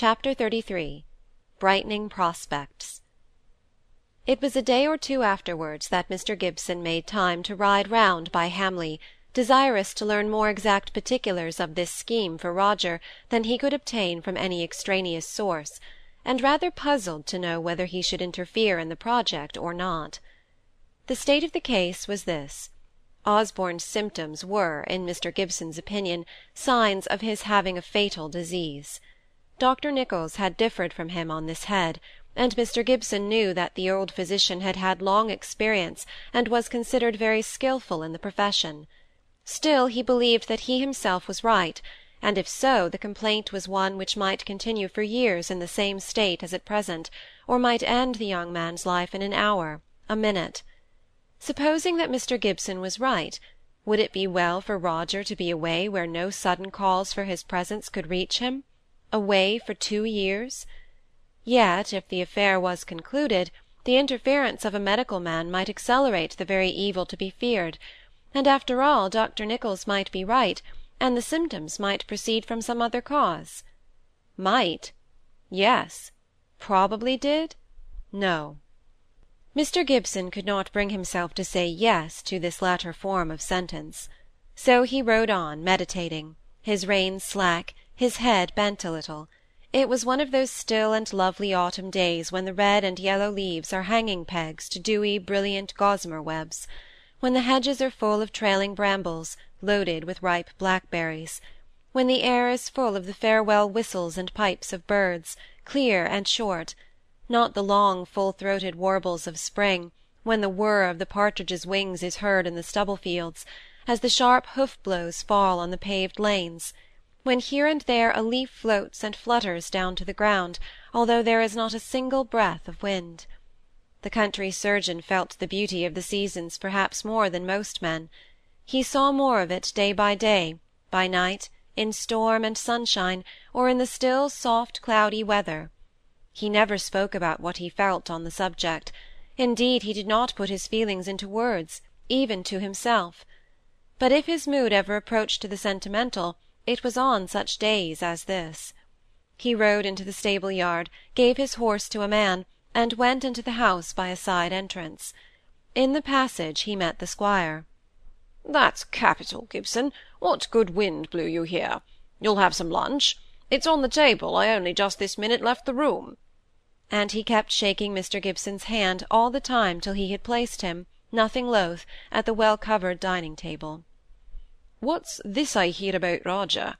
Chapter XXXIII Brightening Prospects It was a day or two afterwards that Mr. Gibson made time to ride round by Hamley, desirous to learn more exact particulars of this scheme for Roger than he could obtain from any extraneous source, and rather puzzled to know whether he should interfere in the project or not. The state of the case was this. Osborne's symptoms were, in Mr. Gibson's opinion, signs of his having a fatal disease. Dr. Nicholls had differed from him on this head, and Mr. Gibson knew that the old physician had had long experience and was considered very skilful in the profession. Still he believed that he himself was right, and if so the complaint was one which might continue for years in the same state as at present, or might end the young man's life in an hour, a minute. Supposing that Mr. Gibson was right, would it be well for Roger to be away where no sudden calls for his presence could reach him? Away for two years? Yet, if the affair was concluded, the interference of a medical man might accelerate the very evil to be feared; and after all Dr. Nicholls might be right, and the symptoms might proceed from some other cause. Might? Yes. Probably did? No. Mr. Gibson could not bring himself to say yes to this latter form of sentence. So he rode on, meditating, his reins slack, his head bent a little. It was one of those still and lovely autumn days when the red and yellow leaves are hanging pegs to dewy, brilliant gossamer webs; when the hedges are full of trailing brambles, loaded with ripe blackberries; when the air is full of the farewell whistles and pipes of birds, clear and short not the long full-throated warbles of spring, when the whir of the partridges' wings is heard in the stubble-fields, as the sharp hoof-blows fall on the paved lanes, when here and there a leaf floats and flutters down to the ground, although there is not a single breath of wind. The country surgeon felt the beauty of the seasons perhaps more than most men. He saw more of it day by day, by night, in storm and sunshine, or in the still soft cloudy weather he never spoke about what he felt on the subject; indeed, he did not put his feelings into words, even to himself. But if his mood ever approached to the sentimental, it was on such days as this. He rode into the stable yard, gave his horse to a man, and went into the house by a side entrance. In the passage he met the squire. "That's capital, Gibson. What good wind blew you here? You'll have some lunch? It's on the table. I only just this minute left the room and he kept shaking Mr. Gibson's hand all the time till he had placed him, nothing loath, at the well-covered dining-table. "What's this I hear about Roger?"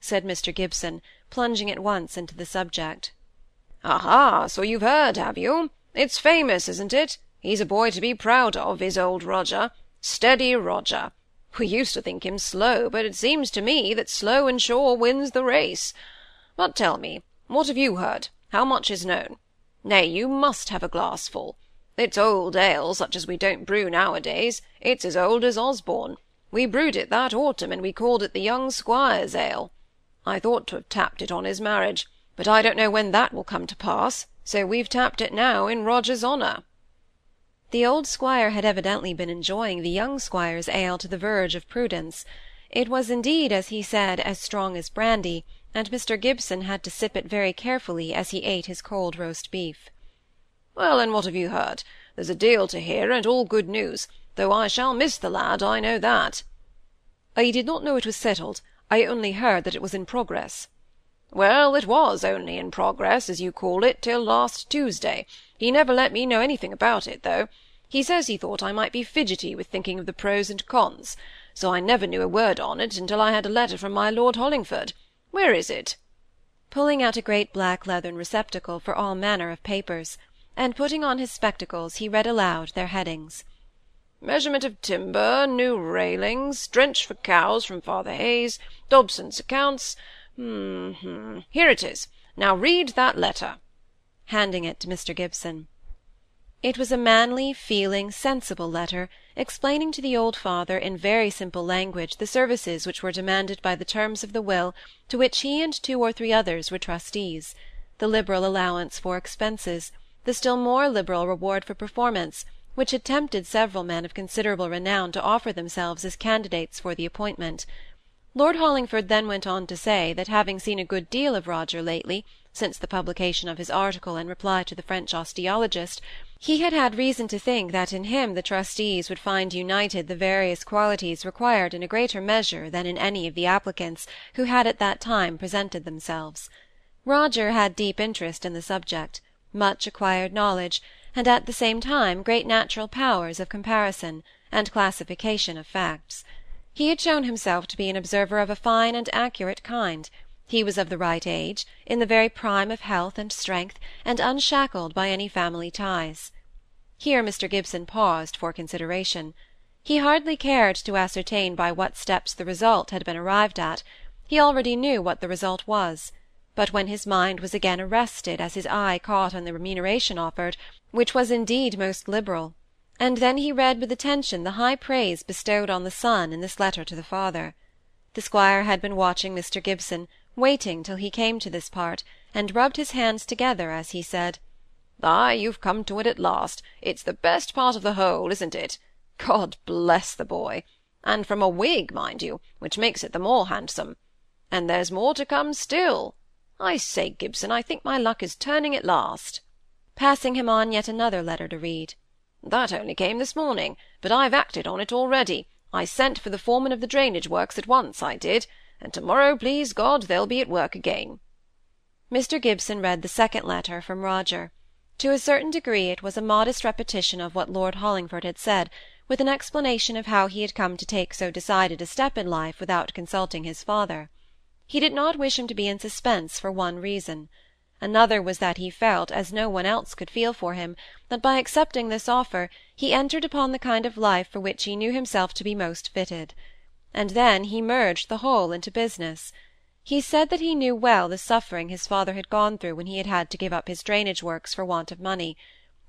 said Mr. Gibson, plunging at once into the subject. "Aha! so you've heard, have you? It's famous, isn't it? He's a boy to be proud of, is old Roger. Steady Roger. We used to think him slow, but it seems to me that slow and sure wins the race. But tell me, what have you heard? How much is known? Nay, you must have a glassful. It's old ale, such as we don't brew nowadays. It's as old as Osborne. We brewed it that autumn, and we called it the young squire's ale. I thought to have tapped it on his marriage, but I don't know when that will come to pass, so we've tapped it now in Roger's honour." The old squire had evidently been enjoying the young squire's ale to the verge of prudence. It was indeed, as he said, as strong as brandy, and Mr. Gibson had to sip it very carefully as he ate his cold roast beef. "Well, and what have you heard? There's a deal to hear, and all good news, though I shall miss the lad, I know that." "I did not know it was settled. I only heard that it was in progress." "Well, it was only in progress, as you call it, till last Tuesday. He never let me know anything about it, though. He says he thought I might be fidgety with thinking of the pros and cons, so I never knew a word on it until I had a letter from my Lord Hollingford. Where is it?" pulling out a great black leathern receptacle for all manner of papers, and putting on his spectacles he read aloud their headings. "Measurement of timber, new railings, drench for cows from Father Hayes, Dobson's accounts hm, hm. Here it is. Now read that letter," handing it to Mr. Gibson. It was a manly, feeling, sensible letter, explaining to the old father in very simple language the services which were demanded by the terms of the will to which he and two or three others were trustees, the liberal allowance for expenses, the still more liberal reward for performance, which had tempted several men of considerable renown to offer themselves as candidates for the appointment Lord Hollingford then went on to say that having seen a good deal of Roger lately, since the publication of his article in reply to the French osteologist, he had had reason to think that in him the trustees would find united the various qualities required in a greater measure than in any of the applicants who had at that time presented themselves. Roger had deep interest in the subject, much acquired knowledge, and at the same time great natural powers of comparison, and classification of facts. He had shown himself to be an observer of a fine and accurate kind; he was of the right age, in the very prime of health and strength, and unshackled by any family ties. Here Mr. Gibson paused for consideration. He hardly cared to ascertain by what steps the result had been arrived at; he already knew what the result was; but when his mind was again arrested as his eye caught on the remuneration offered, which was indeed most liberal and then he read with attention the high praise bestowed on the son in this letter to the father. The squire had been watching Mr. Gibson, waiting till he came to this part, and rubbed his hands together as he said, "Ay, you've come to it at last. It's the best part of the whole, isn't it? God bless the boy! And from a Whig, mind you, which makes it the more handsome. And there's more to come still. I say, Gibson, I think my luck is turning at last." Passing him on yet another letter to read. That only came this morning, but I've acted on it already. I sent for the foreman of the drainage works at once, I did, and to-morrow, please God, they'll be at work again." Mr. Gibson read the second letter from Roger. To a certain degree it was a modest repetition of what Lord Hollingford had said, with an explanation of how he had come to take so decided a step in life without consulting his father. He did not wish him to be in suspense for one reason. Another was that he felt, as no one else could feel for him, that by accepting this offer he entered upon the kind of life for which he knew himself to be most fitted. And then he merged the whole into business. He said that he knew well the suffering his father had gone through when he had had to give up his drainage works for want of money;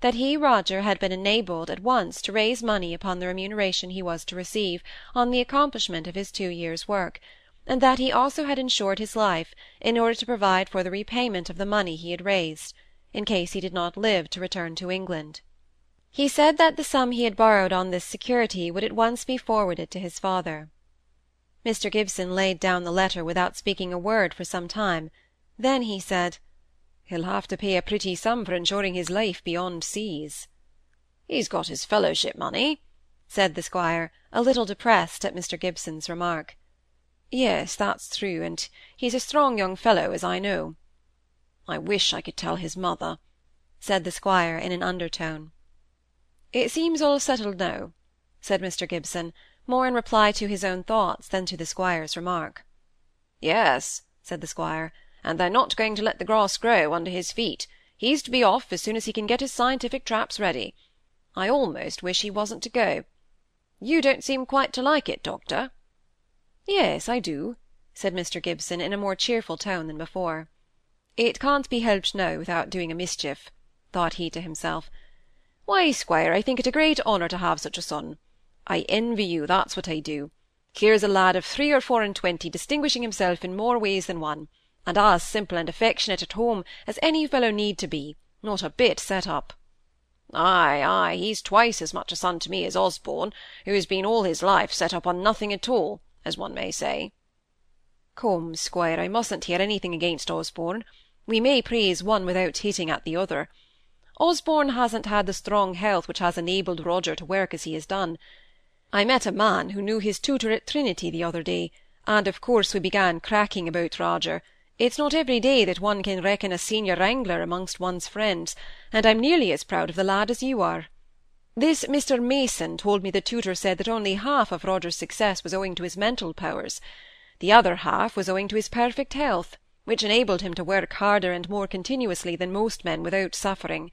that he, Roger, had been enabled at once to raise money upon the remuneration he was to receive on the accomplishment of his two years' work and that he also had insured his life, in order to provide for the repayment of the money he had raised, in case he did not live to return to England. He said that the sum he had borrowed on this security would at once be forwarded to his father. Mr. Gibson laid down the letter without speaking a word for some time; then he said, "He'll have to pay a pretty sum for insuring his life beyond seas." "He's got his fellowship money," said the squire, a little depressed at Mr. Gibson's remark. Yes, that's true, and he's a strong young fellow, as I know. I wish I could tell his mother, said the squire in an undertone. It seems all settled now, said Mr. Gibson, more in reply to his own thoughts than to the squire's remark. Yes, said the squire, and they're not going to let the grass grow under his feet. He's to be off as soon as he can get his scientific traps ready. I almost wish he wasn't to go. You don't seem quite to like it, doctor. Yes, I do, said Mr. Gibson, in a more cheerful tone than before. It can't be helped now without doing a mischief, thought he to himself. Why, squire, I think it a great honour to have such a son. I envy you, that's what I do. Here's a lad of three or four and twenty distinguishing himself in more ways than one, and as simple and affectionate at home as any fellow need to be, not a bit set up. Ay, ay, he's twice as much a son to me as Osborne, who has been all his life set up on nothing at all as one may say. Come, squire, I mustn't hear anything against Osborne. We may praise one without hitting at the other. Osborne hasn't had the strong health which has enabled Roger to work as he has done. I met a man who knew his tutor at Trinity the other day, and of course we began cracking about Roger. It's not every day that one can reckon a senior wrangler amongst one's friends, and I'm nearly as proud of the lad as you are. This Mr. Mason told me the tutor said that only half of Roger's success was owing to his mental powers; the other half was owing to his perfect health, which enabled him to work harder and more continuously than most men without suffering.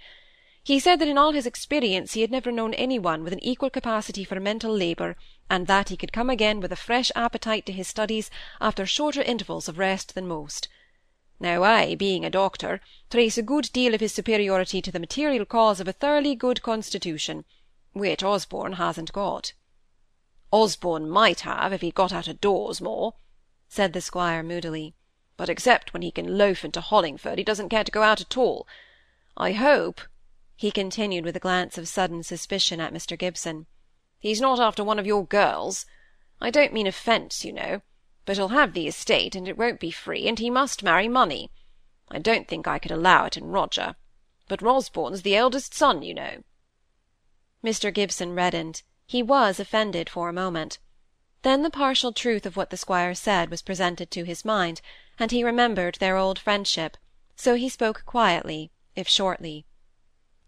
He said that in all his experience he had never known any one with an equal capacity for mental labour, and that he could come again with a fresh appetite to his studies after shorter intervals of rest than most. Now I, being a doctor, trace a good deal of his superiority to the material cause of a thoroughly good constitution, which Osborne hasn't got. Osborne might have if he'd got out of doors more, said the squire moodily, but except when he can loaf into Hollingford, he doesn't care to go out at all. I hope, he continued with a glance of sudden suspicion at Mr. Gibson, he's not after one of your girls. I don't mean offence, you know. But he'll have the estate, and it won't be free, and he must marry money. I don't think I could allow it in Roger. But Osborne's the eldest son, you know. Mr. Gibson reddened. He was offended for a moment. Then the partial truth of what the squire said was presented to his mind, and he remembered their old friendship, so he spoke quietly, if shortly.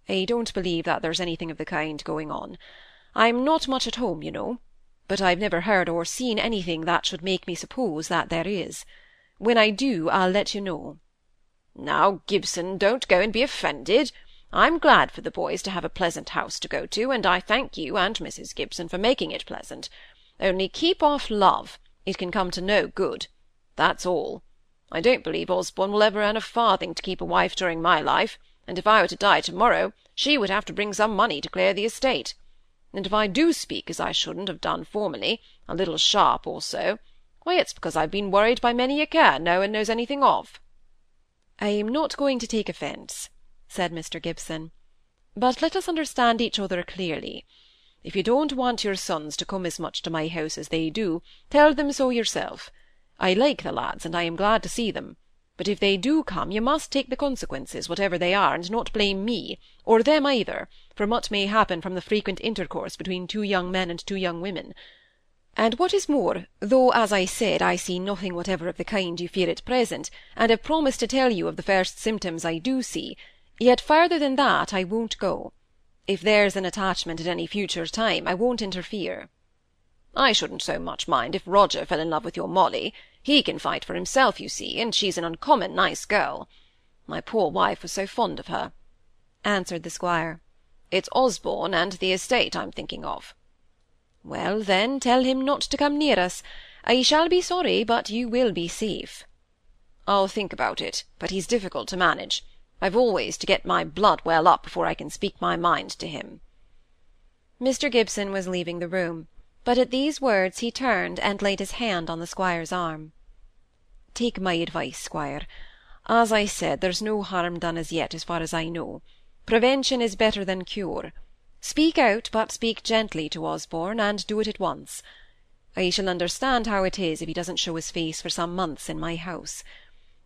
I don't believe that there's anything of the kind going on. I'm not much at home, you know, but I've never heard or seen anything that should make me suppose that there is. When I do, I'll let you know. Now, Gibson, don't go and be offended. I'm glad for the boys to have a pleasant house to go to, and I thank you and Mrs. Gibson for making it pleasant. Only keep off love. It can come to no good. That's all. I don't believe Osborne will ever earn a farthing to keep a wife during my life, and if I were to die to-morrow, she would have to bring some money to clear the estate. And if I do speak as I shouldn't have done formerly, a little sharp or so, why, it's because I've been worried by many a care no one knows anything of. I am not going to take offence, said Mr. Gibson, but let us understand each other clearly. If you don't want your sons to come as much to my house as they do, tell them so yourself. I like the lads, and I am glad to see them. But if they do come, you must take the consequences, whatever they are, and not blame me, or them either, for what may happen from the frequent intercourse between two young men and two young women. And what is more, though, as I said, I see nothing whatever of the kind you fear at present, and have promised to tell you of the first symptoms I do see, yet further than that I won't go. If there's an attachment at any future time, I won't interfere. I shouldn't so much mind if Roger fell in love with your Molly. He can fight for himself, you see, and she's an uncommon nice girl. My poor wife was so fond of her, answered the squire. It's Osborne and the estate I'm thinking of. Well, then, tell him not to come near us. I shall be sorry, but you will be safe. I'll think about it, but he's difficult to manage. I've always to get my blood well up before I can speak my mind to him. Mr. Gibson was leaving the room, but at these words he turned and laid his hand on the squire's arm. Take my advice, squire. As I said, there's no harm done as yet, as far as I know. Prevention is better than cure. Speak out, but speak gently to Osborne, and do it at once. I shall understand how it is if he doesn't show his face for some months in my house.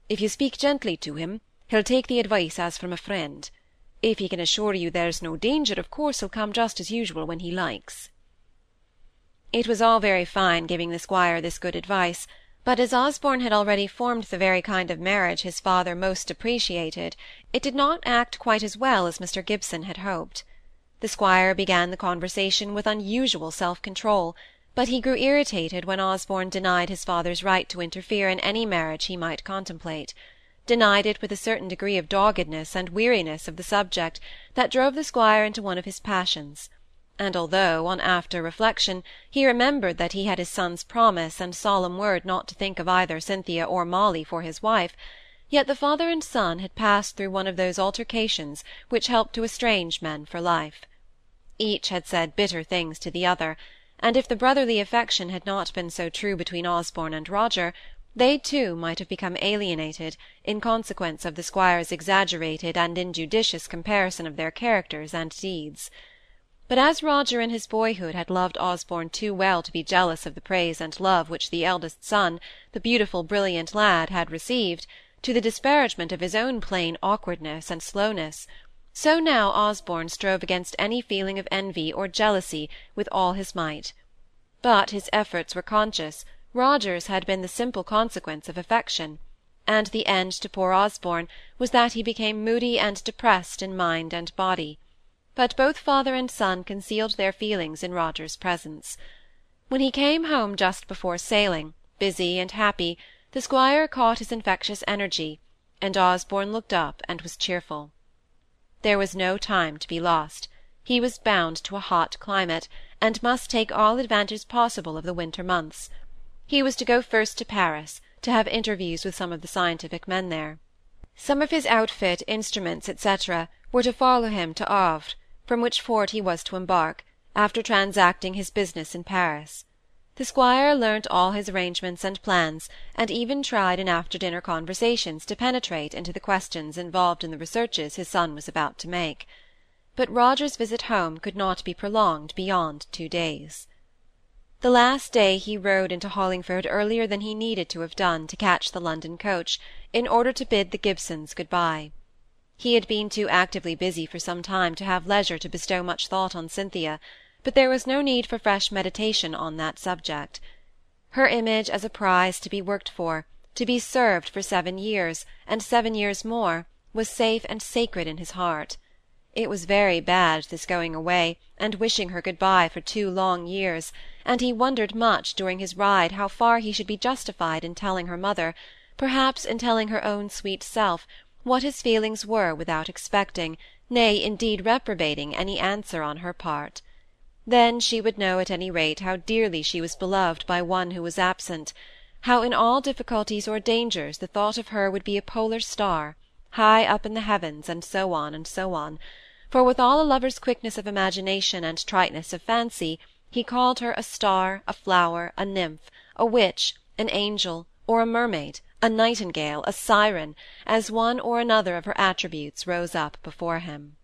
If you speak gently to him, he'll take the advice as from a friend. If he can assure you there's no danger, of course he'll come just as usual when he likes. It was all very fine giving the squire this good advice, but as Osborne had already formed the very kind of marriage his father most appreciated, it did not act quite as well as Mr. Gibson had hoped. The squire began the conversation with unusual self-control, but he grew irritated when Osborne denied his father's right to interfere in any marriage he might contemplate, denied it with a certain degree of doggedness and weariness of the subject that drove the squire into one of his passions and although, on after reflection, he remembered that he had his son's promise and solemn word not to think of either Cynthia or Molly for his wife, yet the father and son had passed through one of those altercations which help to estrange men for life. Each had said bitter things to the other, and if the brotherly affection had not been so true between Osborne and Roger, they too might have become alienated in consequence of the squire's exaggerated and injudicious comparison of their characters and deeds. But as Roger in his boyhood had loved Osborne too well to be jealous of the praise and love which the eldest son, the beautiful brilliant lad, had received, to the disparagement of his own plain awkwardness and slowness, so now Osborne strove against any feeling of envy or jealousy with all his might. But his efforts were conscious, Roger's had been the simple consequence of affection, and the end to poor Osborne was that he became moody and depressed in mind and body. But both father and son concealed their feelings in Roger's presence. When he came home just before sailing, busy and happy, the squire caught his infectious energy, and Osborne looked up and was cheerful. There was no time to be lost. He was bound to a hot climate, and must take all advantage possible of the winter months. He was to go first to Paris, to have interviews with some of the scientific men there. Some of his outfit, instruments, etc., were to follow him to Havre, from which fort he was to embark, after transacting his business in Paris. The squire learnt all his arrangements and plans, and even tried in after-dinner conversations to penetrate into the questions involved in the researches his son was about to make. But Roger's visit home could not be prolonged beyond two days. The last day he rode into Hollingford earlier than he needed to have done to catch the London coach, in order to bid the Gibsons good bye. He had been too actively busy for some time to have leisure to bestow much thought on Cynthia, but there was no need for fresh meditation on that subject. Her image as a prize to be worked for, to be served for seven years, and seven years more, was safe and sacred in his heart. It was very bad, this going away, and wishing her good bye for two long years, and he wondered much during his ride how far he should be justified in telling her mother, perhaps in telling her own sweet self, what his feelings were without expecting, nay, indeed reprobating, any answer on her part. Then she would know at any rate how dearly she was beloved by one who was absent, how in all difficulties or dangers the thought of her would be a polar star, high up in the heavens, and so on, and so on; for with all a lover's quickness of imagination and triteness of fancy, he called her a star, a flower, a nymph, a witch, an angel, or a mermaid a nightingale, a siren, as one or another of her attributes rose up before him.